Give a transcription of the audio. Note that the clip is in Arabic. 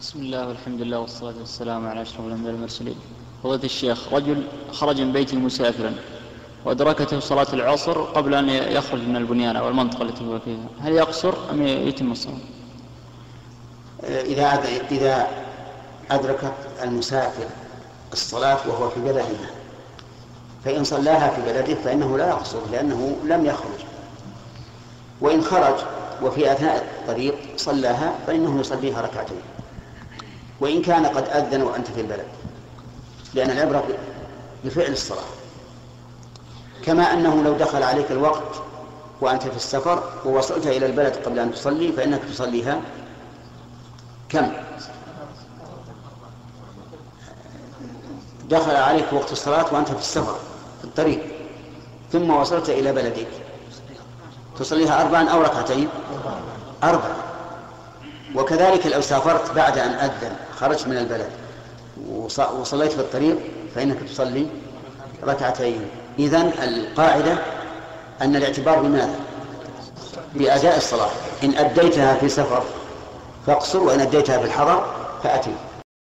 بسم الله والحمد لله والصلاة والسلام على أشرف الأنبياء والمرسلين. فضيلة الشيخ رجل خرج من بيته مسافرا وأدركته صلاة العصر قبل أن يخرج من البنيان أو المنطقة التي هو فيها. هل يقصر أم يتم الصلاة؟ إذا إذا أدركت المسافر الصلاة وهو في بلده فإن صلاها في بلده فإنه لا يقصر لأنه لم يخرج. وإن خرج وفي أثناء الطريق صلاها فإنه يصليها ركعتين. وإن كان قد أذن وأنت في البلد. لأن العبرة بفعل الصلاة. كما أنه لو دخل عليك الوقت وأنت في السفر ووصلت إلى البلد قبل أن تصلي فإنك تصليها كم؟ دخل عليك وقت الصلاة وأنت في السفر في الطريق ثم وصلت إلى بلدك. تصليها أربعا أو ركعتين؟ أربع وكذلك لو سافرت بعد أن أذن خرجت من البلد وصليت في الطريق فإنك تصلي ركعتين. إذن القاعدة أن الاعتبار بماذا؟ بأداء الصلاة. إن أديتها في سفر فاقصر وإن أديتها في الحضر فأتم.